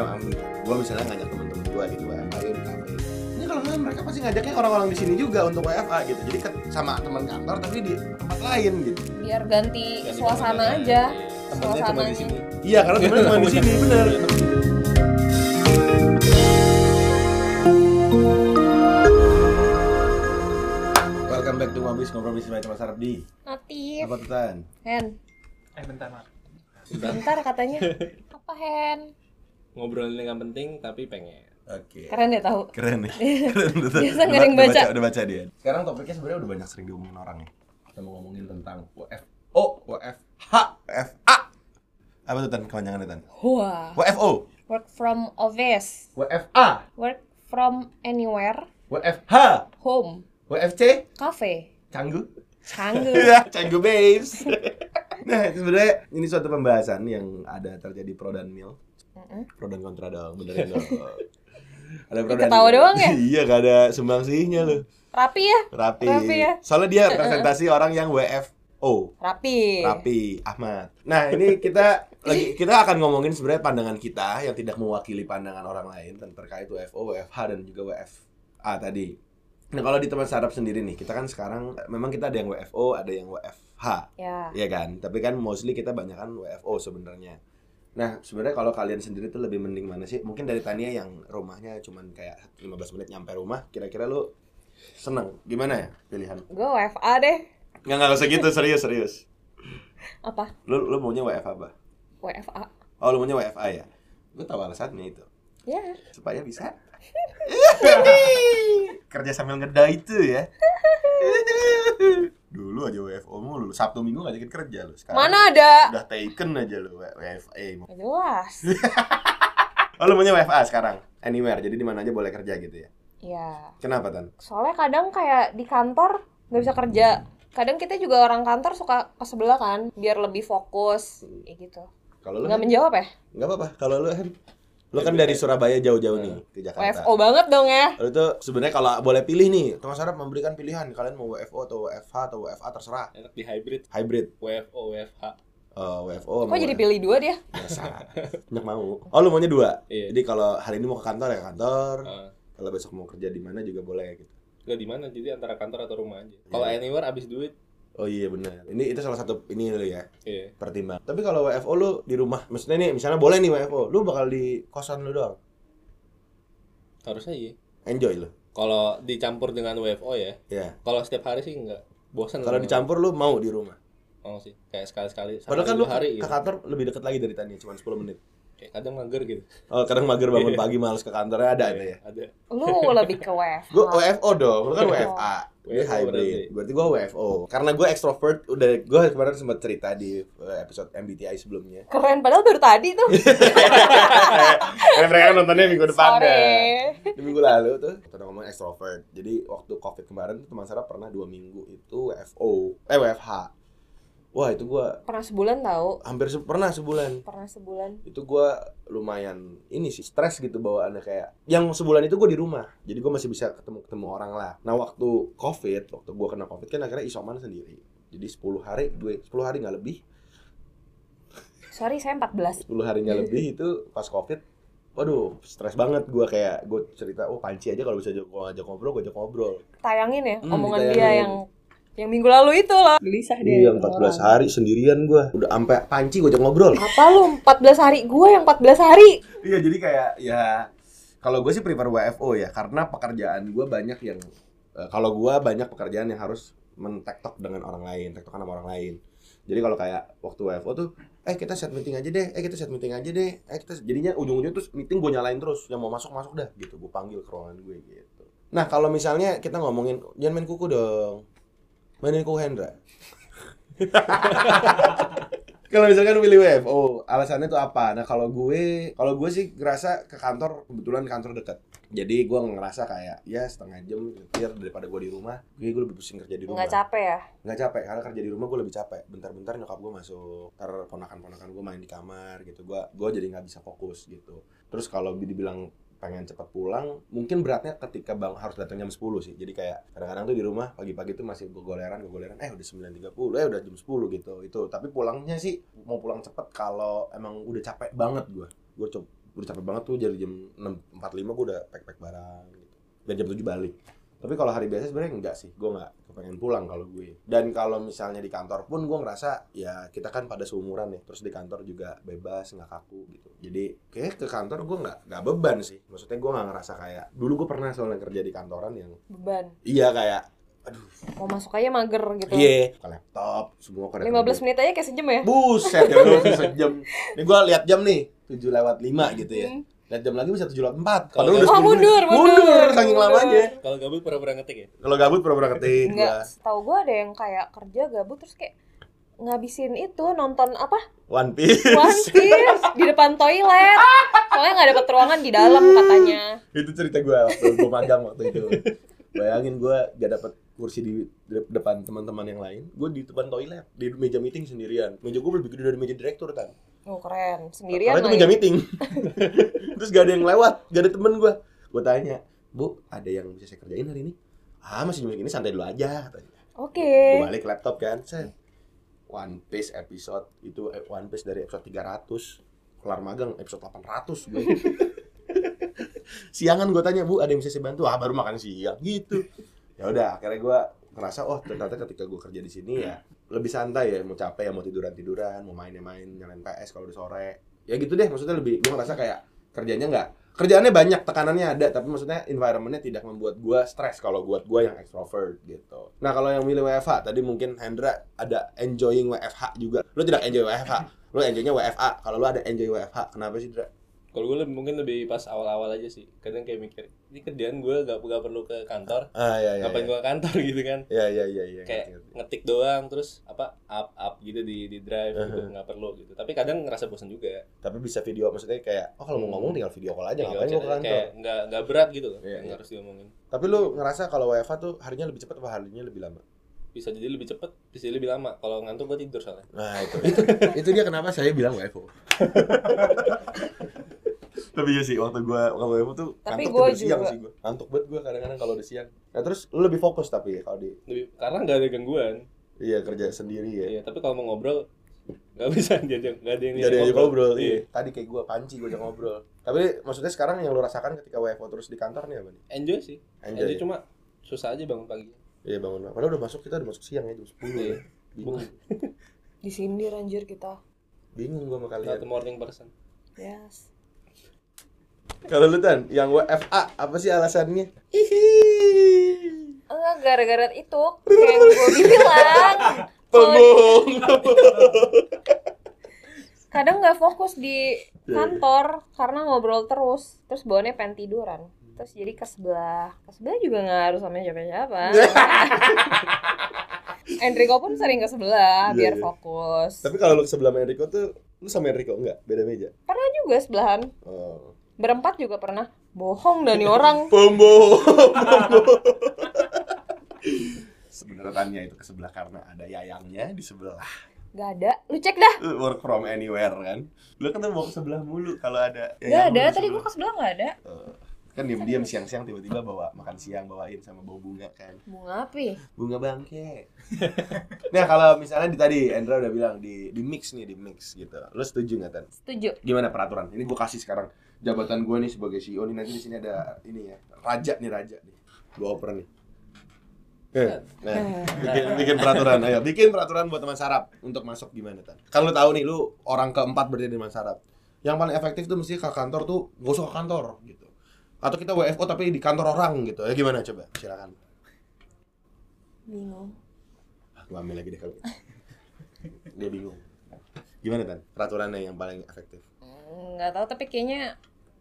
misalnya gue misalnya ngajak temen-temen gue gitu WFA yuk di kafe ini kalau nggak mereka pasti ngajaknya orang-orang di sini juga untuk WFA gitu. Jadi ke- sama teman kantor tapi di tempat lain gitu. Biar ganti, Ganti suasana pemandangan. aja. Temennya cuma di suasananya sini. Iya karena temennya cuma di sini bener. Welcome back to Ngobis Ngobrol Bisnis by Teman Sarap di Natif Apa tuh Tan? Hen. Eh bentar Mak. bentar katanya. Apa Hen ngobrolin yang penting tapi pengen. Oke. Keren deh tahu. Keren nih. Keren tuh. Biasa nggak ada yang baca. Udah baca dia. Sekarang topiknya sebenarnya udah banyak sering diomongin orang nih. Kita mau ngomongin tentang WFO WFH WFA Apa tuh Tan? Kepanjangannya Tan? wah WFO work from office. WFA work from anywhere. WFH home. WFC cafe. Canggu. Canggu. Ya, Canggu babes. Nah, itu sebenarnya ini suatu pembahasan yang ada terjadi pro dan mil Mm-mm. Pro dan kontra dong, benerin dong Ada pro Ih, ketawa doang ya? Iya, gak ada sumbangsihnya loh rapi ya Rapi. Rapi ya? Soalnya dia presentasi orang yang WFO. rapi Rapi, Ahmad. Nah, ini kita lagi kita akan ngomongin sebenarnya pandangan kita yang tidak mewakili pandangan orang lain tentang terkait WFO, WFH dan juga WFA tadi. Nah, kalau di teman sarap sendiri nih, kita kan sekarang memang kita ada yang WFO, ada yang WFH. ya Iya kan? Tapi kan mostly kita banyak kan WFO sebenarnya. Nah, sebenarnya kalau kalian sendiri tuh lebih mending mana sih? Mungkin dari Tania yang rumahnya cuman kayak 15 menit nyampe rumah, kira-kira lu seneng gimana ya pilihan? gue WFA deh Nggak, nggak usah gitu, serius, serius. apa Lu, lu maunya WFA apa? WFA Oh, lu maunya WFA ya? Gue tahu alasannya itu. ya Supaya bisa kerja sambil ngeda itu ya. Dulu aja WFO mulu, Sabtu Minggu ngajakin kerja lu. Sekarang mana ada udah taken aja lu WFA. Jelas Oh, lu maunya WFA sekarang? Anywhere, jadi di mana aja boleh kerja gitu ya? ya Kenapa, Tan? soalnya kadang kayak di kantor nggak bisa kerja kadang kita juga orang kantor suka ke sebelah kan biar lebih fokus kayak gitu Kalau lu nggak menjawab ya nggak apa-apa. Kalau lu? Lu kan dari Surabaya jauh-jauh nih ke Jakarta. WFO banget dong ya Lalu itu sebenarnya kalau boleh pilih nih, Teman Sarap memberikan pilihan kalian mau WFO atau WFH atau WFA terserah. enak di hybrid Hybrid. WFO WFH Eh, WFO kok jadi pilih dua dia biasa. Banyak mau. Oh, lu maunya dua. Iya. Jadi kalau hari ini mau ke kantor ya ke kantor. Ah, Kalau besok mau kerja di mana juga boleh gitu. nggak di mana jadi antara kantor atau rumah aja kalau Iya. anywhere abis duit Oh iya benar. Ini itu salah satu ini lu ya. iya pertimbang. Tapi kalau WFO lu di rumah, maksudnya nih misalnya boleh nih WFO, lu bakal di kosan lu doang. harusnya iya Enjoy lu. kalau dicampur dengan WFO ya Ya. kalau setiap hari sih nggak bosan Kalau dicampur lu mau di rumah. mau sih kayak sekali sekali Padahal kan lu hari ke gitu. kantor lebih dekat lagi dari Tania, cuma 10 menit. kayak kadang mager gitu Oh, kadang mager bangun Iya. pagi males ke kantornya ada ada ya. ada lu lebih ke WFH Gue WFO dong, lu kan WFA. Gue WFO hybrid. berarti. Berarti gue WFO. Karena gue extrovert, udah gue kemarin sempat cerita di uh, episode MBTI sebelumnya. keren padahal baru tadi tuh Karena mereka kan nontonnya minggu depan sorry Di minggu lalu tuh kita udah ngomongin extrovert. Jadi waktu covid kemarin tuh teman Sarah pernah dua minggu itu WFO, eh WFH. Wah itu gue pernah sebulan tahu hampir se- pernah sebulan. pernah sebulan Itu gue lumayan ini sih stres gitu bawaannya kayak. Yang sebulan itu gue di rumah, jadi gue masih bisa ketemu ketemu orang lah. Nah waktu covid, waktu gue kena covid kan akhirnya isoman sendiri. Jadi 10 hari, gue 10 hari nggak lebih, sorry saya 14 10 hari nggak lebih itu pas covid waduh stres banget gue kayak gue cerita oh panci aja kalau bisa ajak ngajak ngobrol gue ajak ngobrol tayangin ya Hmm, omongan dia ditayangin. yang yang minggu lalu itu loh. Gelisah dia. Iya 14 hari sendirian gue udah sampai panci gue ajak ngobrol. Apa lu? 14 hari gue yang 14 hari. Iya jadi kayak ya kalau gue sih prefer WFO ya karena pekerjaan gue banyak yang eh, kalau gue banyak pekerjaan yang harus mentektok dengan orang lain tektokan sama orang lain. Jadi kalau kayak waktu WFO tuh eh kita set meeting aja deh eh kita set meeting aja deh eh kita jadinya ujung-ujungnya terus meeting gue nyalain terus yang mau masuk masuk dah gitu gue panggil ke ruangan gue gitu. Nah kalau misalnya kita ngomongin jangan main kuku dong mainin kuku Hendra kalau misalkan pilih WFO alasannya tuh apa? Nah kalau gue kalau gue sih ngerasa ke kantor kebetulan kantor dekat jadi gue ngerasa kayak ya setengah jam nyetir daripada gue di rumah gue gue lebih pusing kerja di rumah. Nggak capek ya? Nggak capek karena kerja di rumah gue lebih capek. Bentar-bentar nyokap gue masuk ntar ponakan-ponakan gue main di kamar gitu. Gue gue jadi nggak bisa fokus gitu. Terus kalau dibilang pengen cepat pulang mungkin beratnya ketika bang harus datang jam 10 sih. Jadi kayak kadang-kadang tuh di rumah pagi-pagi tuh masih gogoleran gogoleran. Eh udah 9.30 eh udah jam 10 gitu itu. Tapi pulangnya sih mau pulang cepet kalau emang udah capek banget gue gue coba udah capek banget tuh jadi jam 6.45 gue udah pack-pack barang gitu. dan jam 7 balik tapi kalau hari biasa sebenarnya enggak sih. Gue nggak kepengen pulang kalau gue. Dan kalau misalnya di kantor pun gue ngerasa ya kita kan pada seumuran ya. Terus di kantor juga bebas nggak kaku gitu. Jadi kayak ke kantor gue nggak nggak beban sih. Maksudnya gue nggak ngerasa kayak dulu gue pernah soalnya kerja di kantoran yang beban. Iya kayak aduh. Mau masuk aja mager gitu. Iya. Ke laptop semua ke 15 menit aja kayak sejam ya? Buset ya sejam. Ini gue lihat jam nih 7 lewat 5 gitu ya. Hmm. Lihat jam lagi bisa 7 lewat 4 Kalau udah Oh, 10 menit. mundur, mundur, mundur. saking lamanya Kalau gabut pura-pura ngetik ya. kalau gabut pura-pura ketik Enggak, gua setahu gue ada yang kayak kerja gabut terus kayak ngabisin itu nonton apa? One Piece One Piece. Di depan toilet. Soalnya nggak dapet ruangan di dalam katanya. Itu cerita gue waktu gue magang waktu itu. Bayangin gue gak dapet kursi di de- depan teman-teman yang lain. Gue di depan toilet di meja meeting sendirian. Meja gue lebih gede dari meja direktur kan oh keren. Sendirian karena itu meja meeting terus gak ada yang lewat gak ada temen gue gue tanya bu ada yang bisa saya kerjain hari ini? Ah masih jam segini santai dulu aja katanya. Oke. Gue balik ke laptop kan saya One Piece episode itu eh, One Piece dari episode 300 kelar magang episode 800 gue siangan gue tanya bu ada yang bisa saya bantu? Ah baru makan siang gitu. Ya udah akhirnya gue ngerasa oh ternyata ketika gue kerja di sini ya lebih santai ya mau capek ya mau tiduran tiduran mau main main nyalain PS kalau udah sore. Ya gitu deh maksudnya lebih gue ngerasa kayak kerjanya nggak kerjaannya banyak tekanannya ada tapi maksudnya environmentnya tidak membuat gue stres kalau buat gue yang extrovert gitu. Nah kalau yang milih WFH tadi mungkin Hendra ada enjoying WFH juga. Lu tidak enjoy WFH lu enjoynya WFA kalau lu ada enjoy WFH kenapa sih Dra? Kalau gue lebih, mungkin lebih pas awal-awal aja sih. Kadang kayak mikir, ini kerjaan gue gak, gak perlu ke kantor. ah ya ya Ngapain ya gue ke kantor gitu kan? ya ya ya, ya, kayak ngerti, ngerti. ngetik doang terus apa up up gitu di di drive gitu Uh-huh. nggak perlu gitu tapi kadang ngerasa bosan juga tapi bisa video maksudnya kayak oh kalau mau ngomong tinggal video call aja ngapain gua ke kantor kayak nggak nggak berat gitu loh Iya, iya. harus diomongin tapi lu ngerasa kalau WFH tuh harinya lebih cepat apa harinya lebih lama bisa jadi lebih cepet bisa jadi lebih lama kalau ngantuk gue tidur soalnya Nah itu itu itu dia kenapa saya bilang WFO. Tapi ya sih waktu gua kalau WFO tuh Tapi gua tidur siang juga. sih gua. Ngantuk banget gua kadang-kadang kalau udah siang. Nah terus lu lebih fokus tapi ya kalau di lebih karena nggak ada gangguan iya kerja sendiri ya. iya tapi kalau mau ngobrol nggak bisa diajak nggak ada yang Jadi aja ngobrol. iya Iya. Tadi kayak gua panci gua ajak ngobrol. Tapi maksudnya sekarang yang lu rasakan ketika WFO terus di kantor nih apa nih? enjoy sih Enjoy. enjoy cuma susah aja bangun pagi Iya bangun. Padahal udah masuk kita udah masuk siang ya jam 10 ya. Iya. Bingung. disindir anjir kita Bingung gua sama not kalian. a morning person yes Kalau lu Tan, yang WFA apa sih alasannya? Hihi. enggak gara-gara itu kayak yang gue bilang Pembohong. kadang nggak fokus di Iya, kantor karena ngobrol terus terus bawaannya pengen tiduran terus jadi ke sebelah ke sebelah juga nggak harus sama siapa-siapa Enrico pun sering ke sebelah Iya, biar iya. fokus Tapi kalau lu ke sebelah Enrico tuh lu sama Enrico enggak? Beda meja. pernah juga sebelahan Oh. Berempat juga pernah bohong dan nih orang Pembohong. Sebenarnya itu ke sebelah karena ada yayangnya di sebelah. nggak ada lu cek dah Uh, Work from anywhere kan. Lu kan tuh mau ke sebelah mulu kalau ada yayang ada tadi gua ke sebelah nggak ada Eh, kan diam-diam siang-siang tiba-tiba bawa makan siang bawain sama bawa bunga kan. bunga api Bunga bangke. nah, kalau misalnya di tadi Endra udah bilang di di mix nih, di mix gitu. Lu setuju nggak Tan? setuju gimana peraturan? Ini gue kasih sekarang jabatan gue nih sebagai CEO nih nanti di sini ada ini ya raja nih raja nih gue oper nih. Eh, Nah, bikin, bikin peraturan, ayo bikin peraturan buat teman sarap untuk masuk gimana tan? Kan lu tahu nih, lu orang keempat berarti di teman sarap. Yang paling efektif tuh mesti ke kantor tuh gak usah ke kantor gitu. Atau kita WFO tapi di kantor orang gitu. Ya gimana coba? Silakan. bingung Ah, gua ambil lagi deh kalau. gitu. Dia bingung. Gimana tan? Peraturannya yang paling efektif. Nggak tahu tapi kayaknya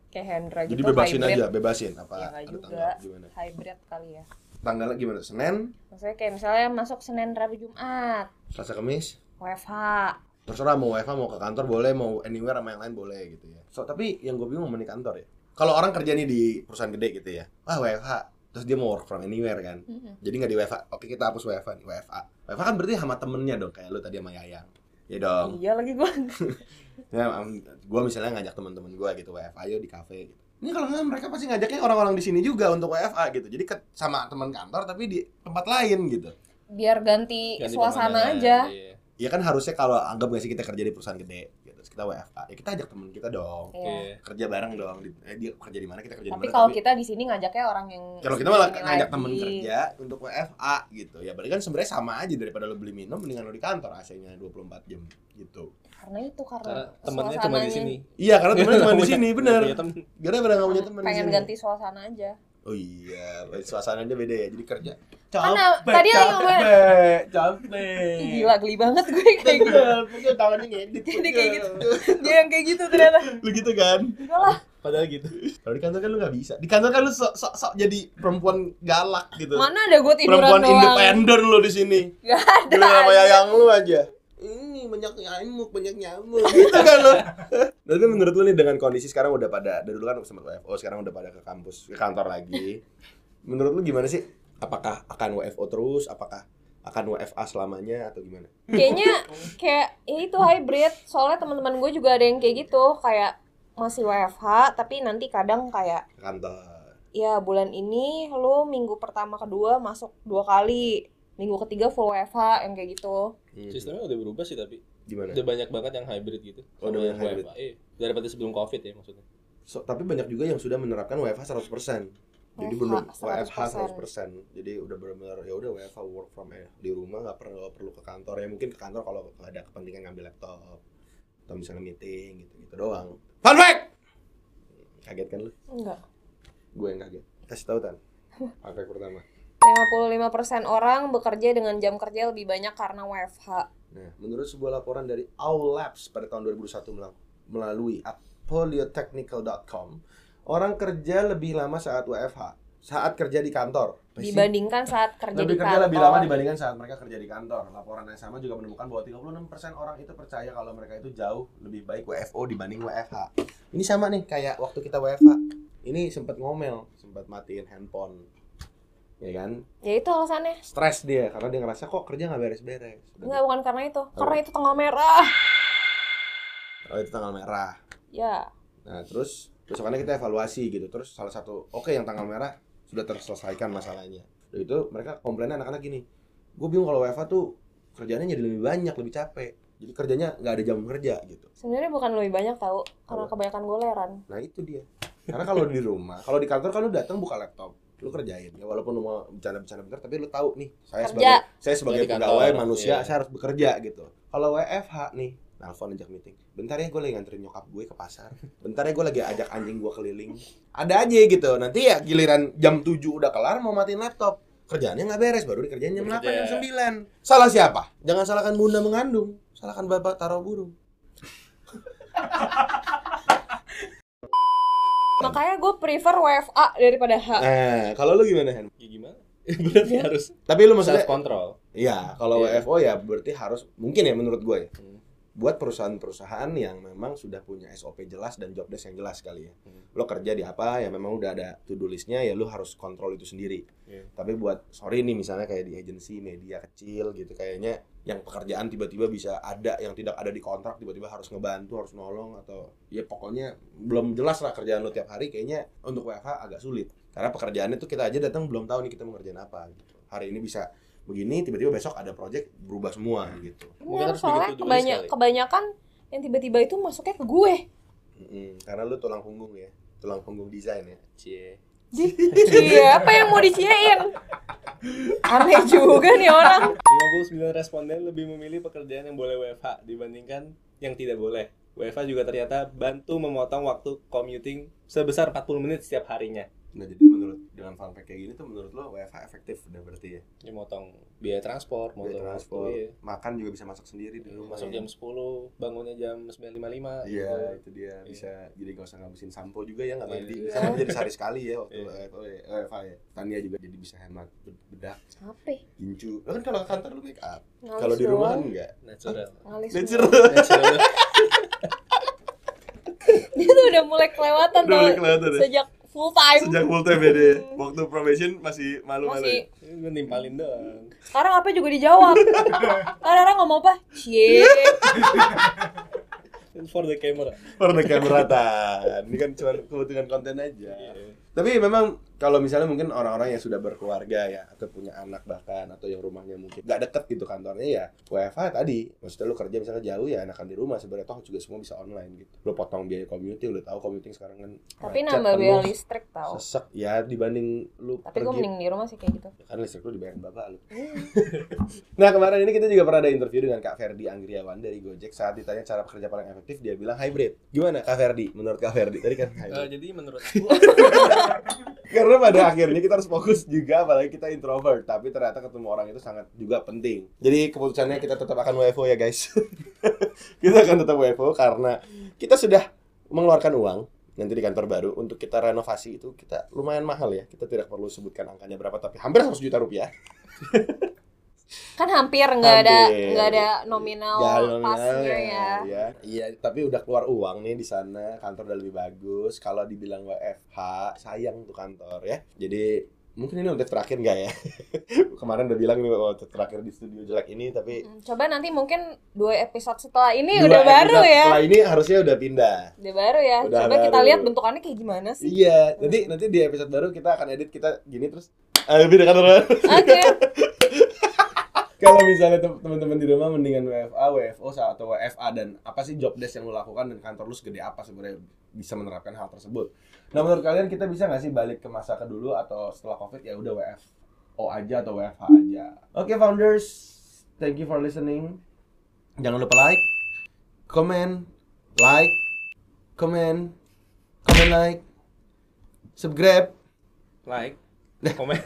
kayak Hendra gitu Jadi bebasin hybrid. aja, bebasin apa? ya ada juga tanggal gimana? hybrid kali ya Tanggalnya gimana? Senin, maksudnya kayak misalnya masuk Senin Rabu Jumat Selasa, Kamis. WFH Terserah mau WFH mau ke kantor boleh, mau anywhere sama yang lain boleh gitu ya. So tapi yang gue bingung mau di kantor ya. Kalau orang kerja nih di perusahaan gede gitu ya, ah WFH, terus dia mau work from anywhere kan. Mm-mm. Jadi nggak di WFH. Oke kita hapus WFH nih, WFA. WFH kan berarti sama temennya dong, kayak lu tadi sama Yayang. Ya dong. iya lagi gua Ya, gue misalnya ngajak teman-teman gue gitu WFH ayo di kafe gitu. Ini kalau nggak mereka pasti ngajaknya orang-orang di sini juga untuk WFA gitu. Jadi ke, sama teman kantor tapi di tempat lain gitu. biar ganti, Ganti suasana aja iya. Ya kan harusnya kalau anggap nggak sih kita kerja di perusahaan gede gitu. terus kita WFA ya kita ajak temen kita dong Iya. Iya. kerja bareng dong di, eh, dia kerja di mana kita kerja di Tapi mana kalau kita di sini ngajaknya orang yang kalau kita malah ngajak lagi. temen kerja untuk WFA gitu ya berarti kan sebenarnya sama aja daripada lo beli minum mendingan lo di kantor AC-nya 24 jam gitu Karena itu karena, temennya cuma di sini. iya karena temennya cuma di sini temen. karena pada nggak punya temen di pengen ganti suasana aja. oh iya suasananya beda ya jadi kerja Karena tadi lagi ngomongin- capek capek gila geli banget gue kayak gitu. Betul tangannya ngedit. Jadi kayak gitu. Dia yang kayak gitu ternyata. Lu gitu kan? Enggak lah. Padahal gitu. Kalau di kantor kan lu gak bisa. Di kantor kan lu sok sok sok jadi perempuan galak gitu. Mana ada gue tiduran perempuan doang. independen lu di sini. Gak ada. Gila sama yayang lu aja. Ini banyak nyamuk, banyak nyamuk gitu kan lu. Tapi menurut lu nih dengan kondisi sekarang udah pada dari dulu kan sempat WFO, sekarang udah pada ke kampus, ke kantor lagi. Menurut lu gimana sih? Apakah akan WFO terus? Apakah akan WFA selamanya atau gimana? Kayaknya kayak ya itu hybrid. Soalnya teman-teman gue juga ada yang kayak gitu, kayak masih WFH tapi nanti kadang kayak Ke kantor. ya bulan ini lu minggu pertama kedua masuk dua kali minggu ketiga full WFH yang kayak gitu Hmm. Sistemnya udah berubah sih tapi Gimana? udah banyak banget yang hybrid gitu. Oh, udah yang hybrid. WFA. Iya, daripada sebelum Covid ya maksudnya. So, tapi banyak juga yang sudah menerapkan WFH 100%. Jadi WFH belum 100%. WFH 100%. Jadi udah benar-benar ya udah WFH work from eh, di rumah nggak perlu perlu ke kantor ya mungkin ke kantor kalau ada kepentingan ngambil laptop atau misalnya meeting gitu gitu doang. Fun fact. Kaget kan lu? enggak Gue yang kaget. Kasih tahu tan. Fun fact pertama. 55% orang bekerja dengan jam kerja lebih banyak karena WFH Nah, menurut sebuah laporan dari Owl Labs pada tahun 2001 mel- melalui apoliotechnical.com, orang kerja lebih lama saat WFH, saat kerja di kantor. Dibandingkan saat kerja lebih di kerja kantor lebih lama dibandingkan saat mereka kerja di kantor. Laporan yang sama juga menemukan bahwa 36% orang itu percaya kalau mereka itu jauh lebih baik WFO dibanding WFH. Ini sama nih kayak waktu kita WFH. Ini sempat ngomel, sempat matiin handphone. Ya kan? ya itu alasannya Stres dia karena dia ngerasa kok kerja nggak beres-beres. Enggak bukan karena itu karena itu tanggal merah Oh itu tanggal merah. ya Nah terus besokannya kita evaluasi gitu. Terus salah satu oke yang tanggal merah sudah terselesaikan masalahnya. Udah itu mereka komplainnya anak-anak gini. Gue bingung kalau WFA tuh kerjanya jadi lebih banyak, lebih capek. Jadi kerjanya nggak ada jam kerja gitu. sebenarnya bukan lebih banyak tahu karena kebanyakan goleran Nah itu dia. Karena kalau di rumah, kalau di kantor kan lu datang buka laptop, lu kerjain. Ya walaupun lu mau bercanda-bercanda bentar tapi lu tahu nih saya Kerja. sebagai saya sebagai kantor, pegawai manusia iya. saya harus bekerja gitu. Kalau WFH nih nelfon ajak meeting. Bentar ya gue lagi nganterin nyokap gue ke pasar. Bentar ya gue lagi ajak anjing gue keliling. Ada aja gitu. Nanti ya giliran jam 7 udah kelar mau matiin laptop. Kerjaannya nggak beres baru dikerjain jam 8 Bekerja. jam 9 salah siapa? Jangan salahkan bunda mengandung. Salahkan bapak taruh burung makanya gue prefer WFA daripada H nah kalau lu gimana Hen? Ya gimana? Berarti harus tapi lu maksudnya self control. Iya, kalau Iya. WFO ya berarti harus mungkin ya menurut gue ya. Hmm. Buat perusahaan-perusahaan yang memang sudah punya SOP jelas dan job desk yang jelas kali ya. Hmm. Lo kerja di apa ya memang udah ada to-do listnya ya lo harus kontrol itu sendiri. Iya. Tapi buat sorry nih misalnya kayak di agensi media kecil gitu kayaknya yang pekerjaan tiba-tiba bisa ada yang tidak ada di kontrak tiba-tiba harus ngebantu harus nolong atau ya pokoknya belum jelas lah kerjaan lo tiap hari kayaknya untuk WFH agak sulit karena pekerjaannya tuh kita aja datang belum tahu nih kita mau ngerjain apa gitu hari ini bisa begini tiba-tiba besok ada project berubah semua gitu Mungkin Bener, harus soalnya bikin to-do list kebanyak, kali. kebanyakan yang tiba-tiba itu masuknya ke gue Mm-mm, karena lu tulang punggung ya tulang punggung desain ya Cie. Iya, apa yang mau diciein? Aneh juga nih orang. 59 responden lebih memilih pekerjaan yang boleh WFH dibandingkan yang tidak boleh. WFH juga ternyata bantu memotong waktu commuting sebesar 40 menit setiap harinya. Nah jadi menurut dengan fun fact kayak gini tuh menurut lo WFH efektif udah berarti ya Ini motong biaya transport, Biaya motong transport waktu, iya. makan juga bisa masak sendiri di rumah Masuk ya. jam 10, bangunnya jam 9.55 Iya, gitu. itu dia bisa jadi nggak usah ngabisin sampo juga ya nggak Iya. mandi. Iya. Sampo jadi sehari sekali ya waktu Iya. WFH ya. WFH ya. Tania juga jadi bisa hemat bed- bedak, Capek. gincu. Lo kan kalau ke kantor lu make up. Kalau di rumah kan enggak. Natural. Ngalis Natural. Natural. Dia tuh udah mulai kelewatan Udah mulai tuh ya. sejak full time. Sejak full time ya dia. Waktu probation masih malu-malu. Masih. ya? Ini gue nimpalin doang. Sekarang apa juga dijawab. Karena orang ngomong apa? Cie. For the camera. For the camera tan. Ini kan cuma kebutuhan konten aja. Iya. Tapi memang kalau misalnya mungkin orang-orang yang sudah berkeluarga ya atau punya anak bahkan atau yang rumahnya mungkin nggak deket gitu kantornya ya WFH tadi. Maksudnya lu kerja misalnya jauh ya enakan di rumah sebenarnya. Toh juga semua bisa online gitu. Lu potong biaya commuting udah tahu commuting sekarang kan Tapi macet, nambah biaya listrik tau. sesek. Ya dibanding lu Tapi gue pergi mending di rumah sih kayak gitu. kan listrik lu dibayar bapak lu. Nah kemarin ini kita juga pernah ada interview dengan Kak Ferdi Anggriawan dari Gojek. Saat ditanya cara bekerja paling efektif dia bilang hybrid. Gimana Kak Ferdi? Menurut Kak Ferdi? Tadi kan Eh, hybrid. jadi menurut karena pada akhirnya kita harus fokus juga apalagi kita introvert. Tapi ternyata ketemu orang itu sangat juga penting. Jadi keputusannya kita tetap akan WFO ya guys. Kita akan tetap WFO karena kita sudah mengeluarkan uang nanti di kantor baru untuk kita renovasi itu kita lumayan mahal ya. Kita tidak perlu sebutkan angkanya berapa tapi hampir 100 juta rupiah Kan hampir nggak ada nggak ada nominal Ya, nominal pasnya ya. ya. Iya, tapi udah keluar uang nih di sana, kantor udah lebih bagus. Kalau dibilang WFH, sayang tuh kantor ya. Jadi mungkin ini untuk terakhir nggak ya? Kemarin udah bilang ini untuk terakhir di studio jelek ini, tapi Hmm, Coba nanti mungkin dua episode setelah ini dua udah baru ya. Setelah ini harusnya udah pindah. Udah baru ya. Udah Coba kita baru. lihat bentukannya kayak gimana sih. Iya, nanti nanti di episode baru kita akan edit kita gini terus eh, lebih dekat kantor. Oke. Kalau misalnya tem- teman-teman di rumah mendingan WFA, WFO atau WFA dan apa sih job desk yang lu lakukan dan kantor lu segede apa sebenarnya bisa menerapkan hal tersebut. Nah menurut kalian kita bisa nggak sih balik ke masa ke dulu atau setelah covid ya udah WFO aja atau WFH aja. Oke founders, thank you for listening. Jangan lupa like, comment, like, comment, comment like, subscribe. like, komen,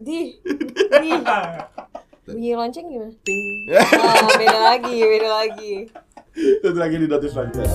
Di. Di. Bunyi lonceng gimana? Oh, beda lagi, beda lagi. Satu lagi di notif selanjutnya.